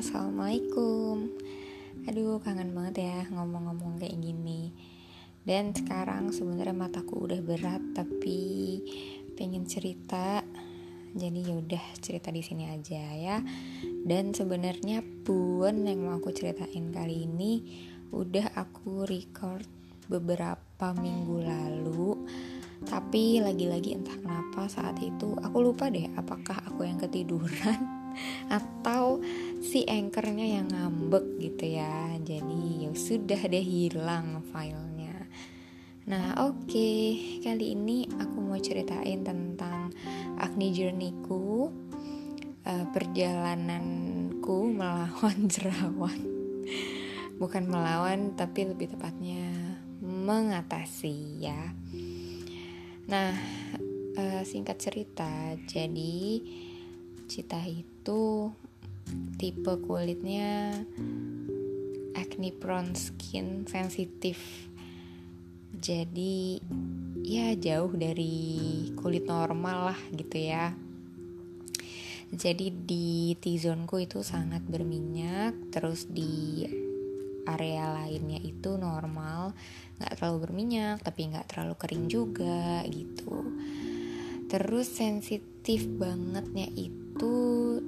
assalamualaikum. Aduh, kangen banget ya ngomong-ngomong kayak gini. Dan sekarang sebenarnya mataku udah berat, tapi pengen cerita. Jadi yaudah cerita di sini aja ya. Dan sebenarnya pun yang mau aku ceritain kali ini udah aku record beberapa minggu lalu tapi lagi-lagi entah kenapa saat itu aku lupa deh apakah aku yang ketiduran atau si anchornya yang ngambek gitu ya. Jadi ya sudah deh hilang filenya. Nah oke. Okay. kali ini aku mau ceritain tentang acne journeyku uh, perjalananku melawan jerawat. Bukan melawan tapi lebih tepatnya mengatasi ya. Nah uh, singkat cerita jadi Cita itu tipe kulitnya acne prone skin sensitif. Jadi ya jauh dari kulit normal lah gitu ya. Jadi di T-zone itu sangat berminyak terus di area lainnya itu normal. Nggak terlalu berminyak tapi nggak terlalu kering juga gitu. Terus sensitif bangetnya itu itu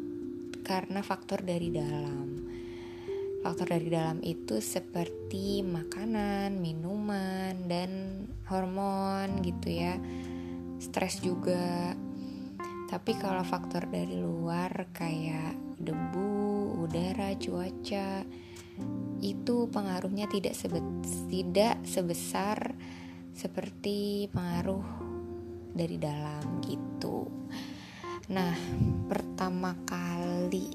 karena faktor dari dalam. Faktor dari dalam itu seperti makanan, minuman, dan hormon gitu ya. Stres juga. Tapi kalau faktor dari luar kayak debu, udara, cuaca itu pengaruhnya tidak sebe tidak sebesar seperti pengaruh dari dalam gitu. Nah, pertama kali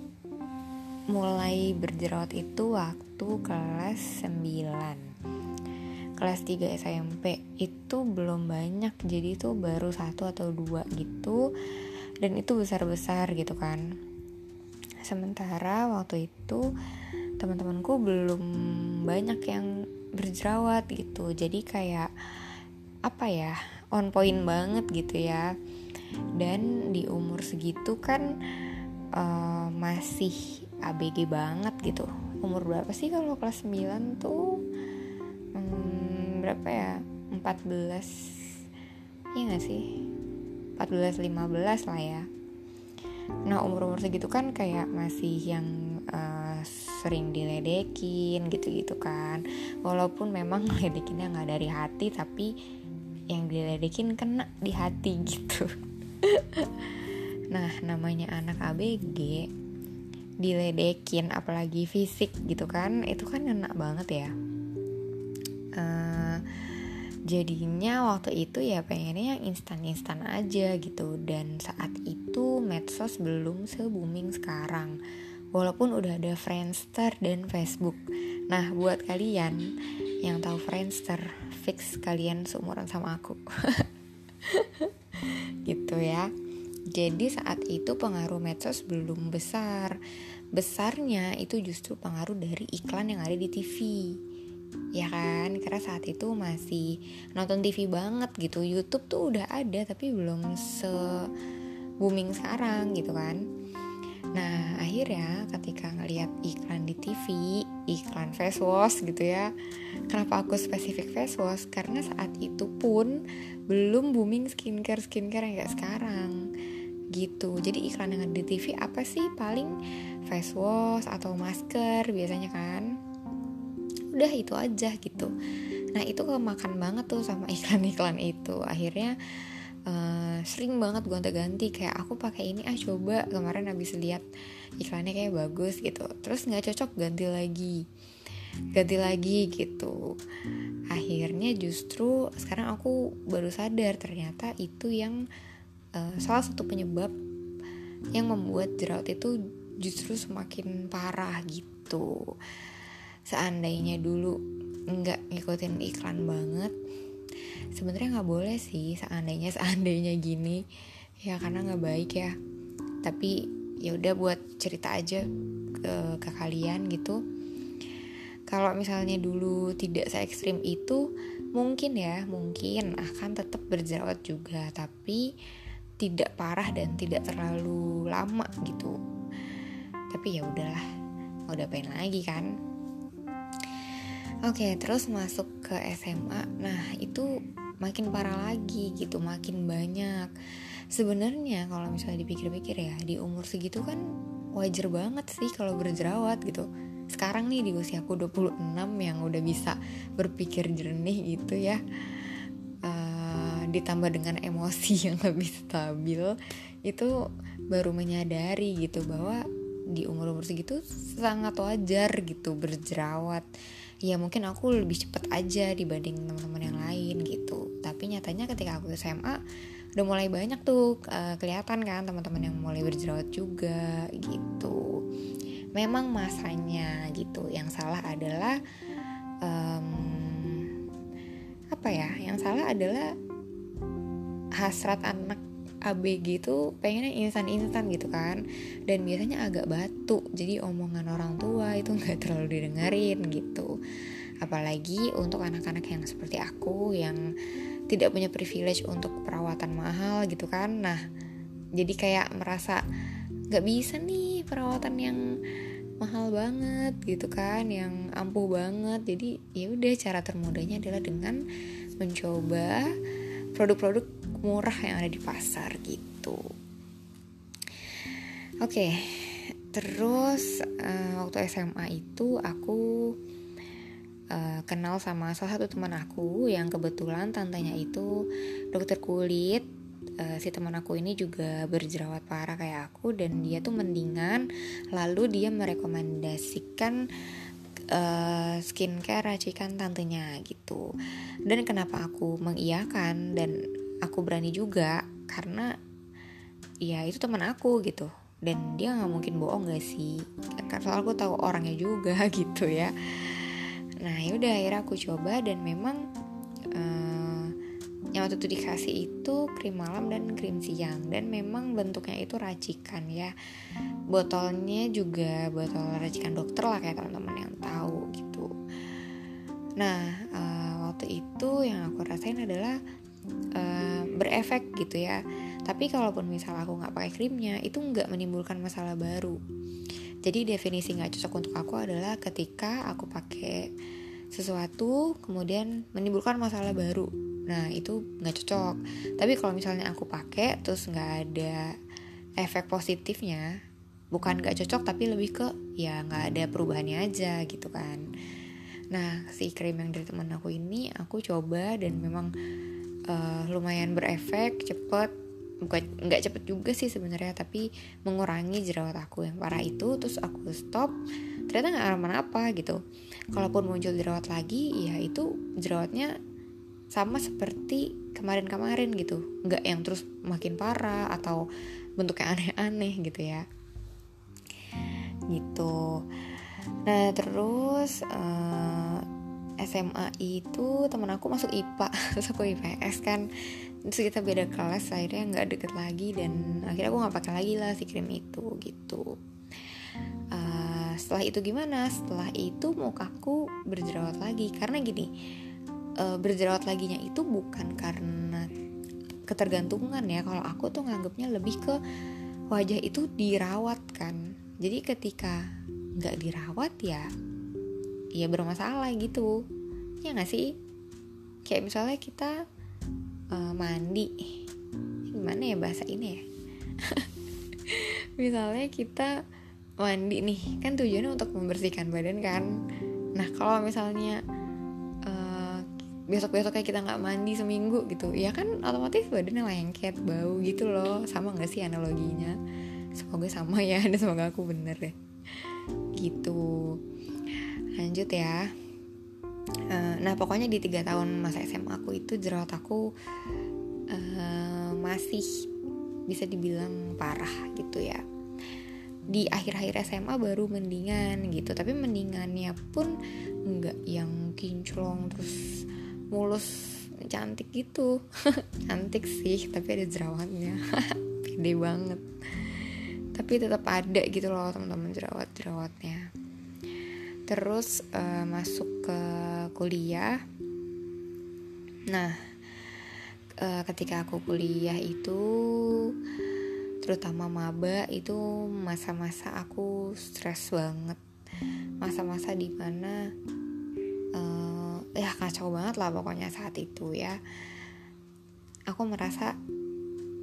mulai berjerawat itu waktu kelas 9 kelas 3 SMP itu belum banyak jadi itu baru satu atau dua gitu. Dan itu besar-besar gitu kan. Sementara waktu itu teman-temanku belum banyak yang berjerawat gitu. Jadi kayak apa ya on point banget gitu ya dan di umur segitu kan uh, masih ABG banget gitu. Umur berapa sih kalau kelas 9 tuh? Hmm, berapa ya? 14 iya gak sih? 14 15 lah ya. Nah umur-umur segitu kan kayak masih yang uh, sering diledekin gitu-gitu kan. Walaupun memang ledekinnya nggak dari hati tapi yang diledekin kena di hati gitu nah namanya anak ABG diledekin apalagi fisik gitu kan itu kan enak banget ya. Uh, jadinya waktu itu ya pengennya yang instan-instan aja gitu. Dan saat itu medsos belum se booming sekarang. Walaupun udah ada Friendster dan Facebook. Nah buat kalian yang tahu Friendster fix kalian seumuran sama aku gitu ya. Jadi saat itu pengaruh medsos belum besar. Besarnya itu justru pengaruh dari iklan yang ada di TV. Ya kan? Karena saat itu masih nonton TV banget gitu. YouTube tuh udah ada tapi belum se booming sekarang gitu kan. Nah, akhirnya ketika ngeliat iklan di TV, iklan face wash gitu ya. Kenapa aku spesifik face wash? Karena saat itu pun belum booming skincare skincare yang kayak sekarang. Gitu. Jadi iklan yang ada di TV apa sih? Paling face wash atau masker biasanya kan? Udah itu aja gitu. Nah itu kemakan banget tuh sama iklan-iklan itu. Akhirnya uh, sering banget gonta-ganti kayak aku pakai ini ah coba kemarin habis lihat iklannya kayak bagus gitu. Terus nggak cocok ganti lagi. Ganti lagi gitu. Akhirnya justru sekarang aku baru sadar ternyata itu yang uh, salah satu penyebab yang membuat jerawat itu justru semakin parah gitu. Seandainya dulu nggak ngikutin iklan banget sebenarnya nggak boleh sih seandainya seandainya gini. Ya karena nggak baik ya. Tapi ya udah buat cerita aja ke, ke kalian gitu. Kalau misalnya dulu tidak se ekstrim itu mungkin ya mungkin akan tetap berjerawat juga. Tapi tidak parah dan tidak terlalu lama gitu. Tapi ya udahlah udah pengen lagi kan oke terus masuk ke SMA nah itu makin parah lagi gitu makin banyak. Sebenarnya kalau misalnya dipikir-pikir ya di umur segitu kan wajar banget sih kalau berjerawat gitu. Sekarang nih di usia aku 26 yang udah bisa berpikir jernih gitu ya uh, ditambah dengan emosi yang lebih stabil itu baru menyadari gitu bahwa di umur-umur segitu sangat wajar gitu berjerawat ya mungkin aku lebih cepet aja dibanding teman-teman yang lain gitu. Tapi nyatanya ketika aku SMA udah mulai banyak tuh uh, kelihatan kan teman-teman yang mulai berjerawat juga gitu. Memang masanya gitu yang salah adalah um, apa ya yang salah adalah hasrat anak ABG itu pengennya instan-instan gitu kan. Dan biasanya agak batu. Jadi omongan orang tua itu nggak terlalu didengarin gitu. Apalagi untuk anak-anak yang seperti aku yang tidak punya privilege untuk perawatan mahal gitu kan. Nah jadi kayak merasa nggak bisa nih perawatan yang mahal banget gitu kan. Yang ampuh banget. Jadi ya udah cara termudahnya adalah dengan mencoba produk-produk murah yang ada di pasar gitu. Oke, okay, terus uh, waktu SMA itu aku uh, kenal sama salah satu teman aku yang kebetulan tantenya itu dokter kulit. Uh, si teman aku ini juga berjerawat parah kayak aku dan dia tuh mendingan. Lalu dia merekomendasikan uh, skincare racikan tantenya gitu. Dan kenapa aku mengiyakan dan aku berani juga karena ya itu teman aku gitu. Dan dia nggak mungkin bohong gak sih? Karena aku tahu orangnya juga gitu ya. Nah yaudah akhirnya aku coba dan memang uh, yang waktu itu dikasih itu krim malam dan krim siang. Dan memang bentuknya itu racikan ya. Botolnya juga botol racikan dokter lah kayak teman-teman yang tahu gitu. Nah uh, waktu itu yang aku rasain adalah uh, berefek gitu ya. Tapi kalaupun misal aku nggak pakai krimnya itu nggak menimbulkan masalah baru. Jadi definisi nggak cocok untuk aku adalah ketika aku pakai sesuatu kemudian menimbulkan masalah baru. Nah itu nggak cocok. Tapi kalau misalnya aku pakai terus nggak ada efek positifnya bukan nggak cocok tapi lebih ke ya nggak ada perubahannya aja gitu kan. Nah si krim yang dari teman aku ini aku coba dan memang uh, lumayan berefek cepet. Bukan nggak cepet juga sih sebenarnya tapi mengurangi jerawat aku yang parah itu terus aku stop. Ternyata nggak aman apa gitu. Kalaupun muncul jerawat lagi ya itu jerawatnya sama seperti kemarin-kemarin gitu. Nggak yang terus makin parah atau bentuknya aneh-aneh gitu ya. Gitu. Nah terus uh, SMA itu temen aku masuk IPA terus aku IPS kan. Terus kita beda kelas akhirnya nggak deket lagi dan akhirnya aku nggak pakai lagi lah si krim itu gitu. Uh, setelah itu gimana? Setelah itu mukaku berjerawat lagi. Karena gini uh, berjerawat laginya itu bukan karena ketergantungan ya. Kalau aku tuh nganggapnya lebih ke wajah itu dirawat kan. Jadi ketika nggak dirawat ya ya bermasalah gitu. Ya nggak sih? Kayak misalnya kita uh, mandi. Gimana ya bahasa ini ya? Misalnya kita mandi nih kan tujuannya untuk membersihkan badan kan. Nah kalau misalnya uh, besok-besok kayak kita nggak mandi seminggu gitu ya kan otomatis badannya lengket bau gitu loh. Sama nggak sih analoginya? Semoga sama ya dan semoga aku bener deh. Gitu lanjut ya. Uh, nah pokoknya di tiga tahun masa SMA aku itu jerawat aku uh, masih bisa dibilang parah gitu ya. Di akhir-akhir SMA baru mendingan gitu tapi mendingannya pun nggak yang kinclong terus mulus cantik gitu. Cantik sih tapi ada jerawatnya. Pede banget. Tapi tetap ada gitu loh teman-teman jerawat jerawatnya terus uh, masuk ke kuliah. Nah uh, ketika aku kuliah itu terutama maba itu masa-masa aku stres banget. Masa-masa di mana uh, ya kacau banget lah pokoknya saat itu ya. Aku merasa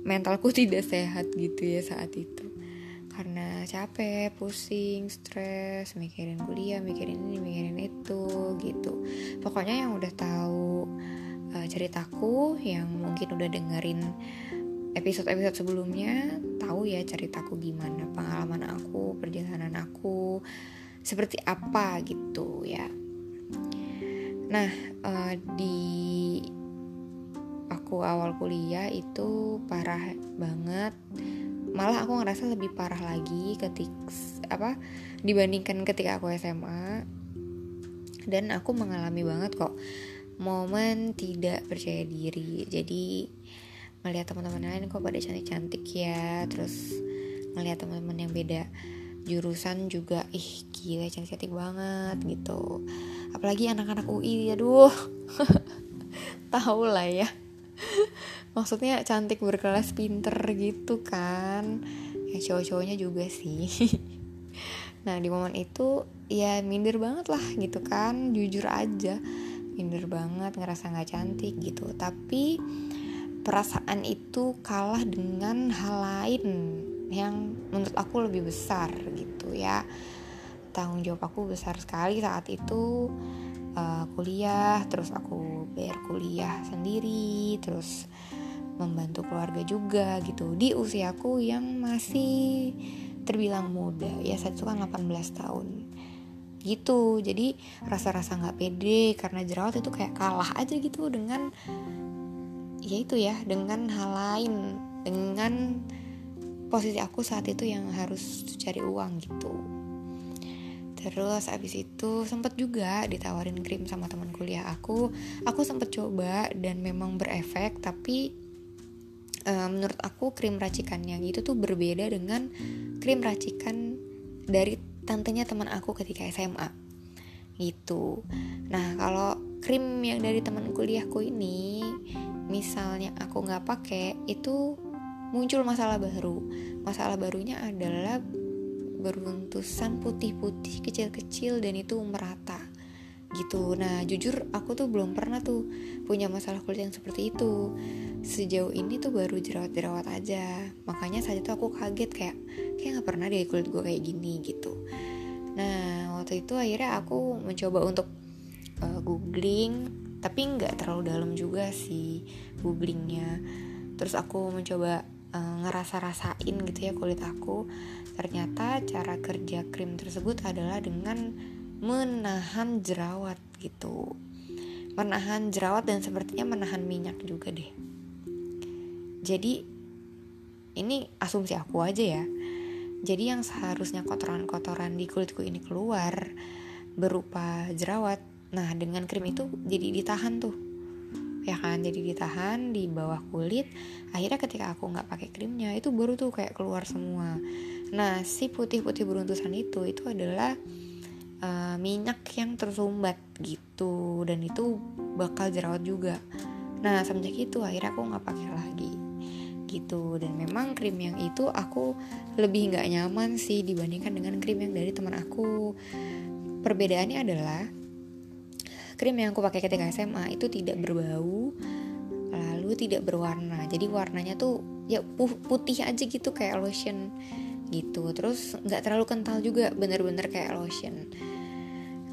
mentalku tidak sehat gitu ya saat itu karena capek, pusing, stres, mikirin kuliah, mikirin ini, mikirin itu gitu. Pokoknya yang udah tahu uh, ceritaku, yang mungkin udah dengerin episode-episode sebelumnya, tahu ya ceritaku gimana, pengalaman aku, perjalanan aku, seperti apa gitu ya. Nah, uh, di aku awal kuliah itu parah banget malah aku ngerasa lebih parah lagi ketik apa dibandingkan ketika aku SMA dan aku mengalami banget kok momen tidak percaya diri. Jadi melihat teman-teman lain kok pada cantik-cantik ya terus melihat teman-teman yang beda jurusan juga ih gila cantik-cantik banget gitu. Apalagi anak-anak UI aduh. Tahu lah ya maksudnya cantik berkelas pinter gitu kan. Ya cowok-cowoknya juga sih. Nah di momen itu ya minder banget lah gitu kan. Jujur aja minder banget ngerasa nggak cantik gitu. Tapi perasaan itu kalah dengan hal lain yang menurut aku lebih besar gitu ya. Tanggung jawab aku besar sekali saat itu uh, kuliah terus aku bayar kuliah sendiri terus membantu keluarga juga gitu. Di usiaku yang masih terbilang muda ya saya itu kan 18 tahun. Gitu jadi rasa-rasa nggak pede karena jerawat itu kayak kalah aja gitu dengan ya itu ya dengan hal lain dengan posisi aku saat itu yang harus cari uang gitu. Terus abis itu sempet juga ditawarin krim sama teman kuliah aku. Aku sempet coba dan memang berefek tapi uh, menurut aku krim racikan yang itu tuh berbeda dengan krim racikan dari tantenya teman aku ketika SMA gitu. Nah kalau krim yang dari teman kuliahku ini misalnya aku nggak pakai itu muncul masalah baru. Masalah barunya adalah beruntusan putih-putih kecil-kecil dan itu merata gitu. Nah jujur aku tuh belum pernah tuh punya masalah kulit yang seperti itu. Sejauh ini tuh baru jerawat-jerawat aja. Makanya saat itu aku kaget kayak kayak nggak pernah deh kulit gue kayak gini gitu. Nah waktu itu akhirnya aku mencoba untuk uh, googling tapi nggak terlalu dalam juga sih googlingnya. Terus aku mencoba uh, ngerasa-rasain gitu ya kulit aku. Ternyata cara kerja krim tersebut adalah dengan menahan jerawat gitu. Menahan jerawat dan sepertinya menahan minyak juga deh. Jadi ini asumsi aku aja ya. Jadi yang seharusnya kotoran-kotoran di kulitku ini keluar berupa jerawat nah dengan krim itu jadi ditahan tuh. Ya kan? Jadi ditahan di bawah kulit. Akhirnya ketika aku nggak pakai krimnya itu baru tuh kayak keluar semua. Nah si putih-putih beruntusan itu itu adalah uh, minyak yang tersumbat gitu. Dan itu bakal jerawat juga. Nah semenjak itu akhirnya aku nggak pakai lagi gitu. Dan memang krim yang itu aku lebih nggak nyaman sih dibandingkan dengan krim yang dari teman aku. Perbedaannya adalah krim yang aku pakai ketika SMA itu tidak berbau lalu tidak berwarna. Jadi warnanya tuh ya putih aja gitu kayak lotion gitu. Terus nggak terlalu kental juga bener-bener kayak lotion.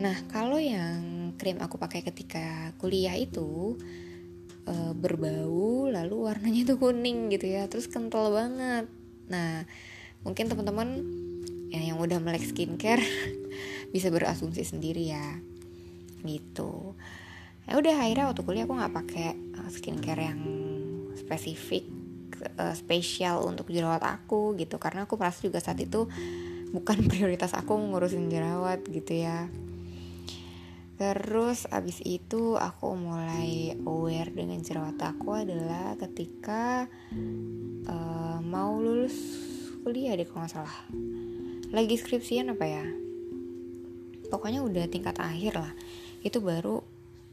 Nah kalau yang krim aku pakai ketika kuliah itu e, berbau lalu warnanya tuh kuning gitu ya terus kental banget. Nah mungkin teman-teman ya yang udah melek skincare bisa berasumsi sendiri ya gitu. Ya udah akhirnya waktu kuliah aku nggak pakai uh, skincare yang spesifik uh, spesial untuk jerawat aku gitu. Karena aku merasa juga saat itu bukan prioritas aku ngurusin jerawat gitu ya. Terus abis itu aku mulai aware dengan jerawat aku adalah ketika uh, mau lulus kuliah deh kalau nggak salah. Lagi skripsian apa ya? Pokoknya udah tingkat akhir lah. Itu baru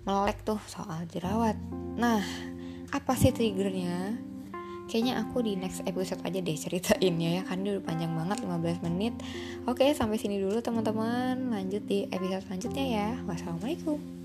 melek tuh soal jerawat. Nah apa sih triggernya kayaknya aku di next episode aja deh ceritainnya ya kan udah panjang banget 15 menit. Oke sampai sini dulu teman-teman. Lanjut di episode selanjutnya ya. Wassalamualaikum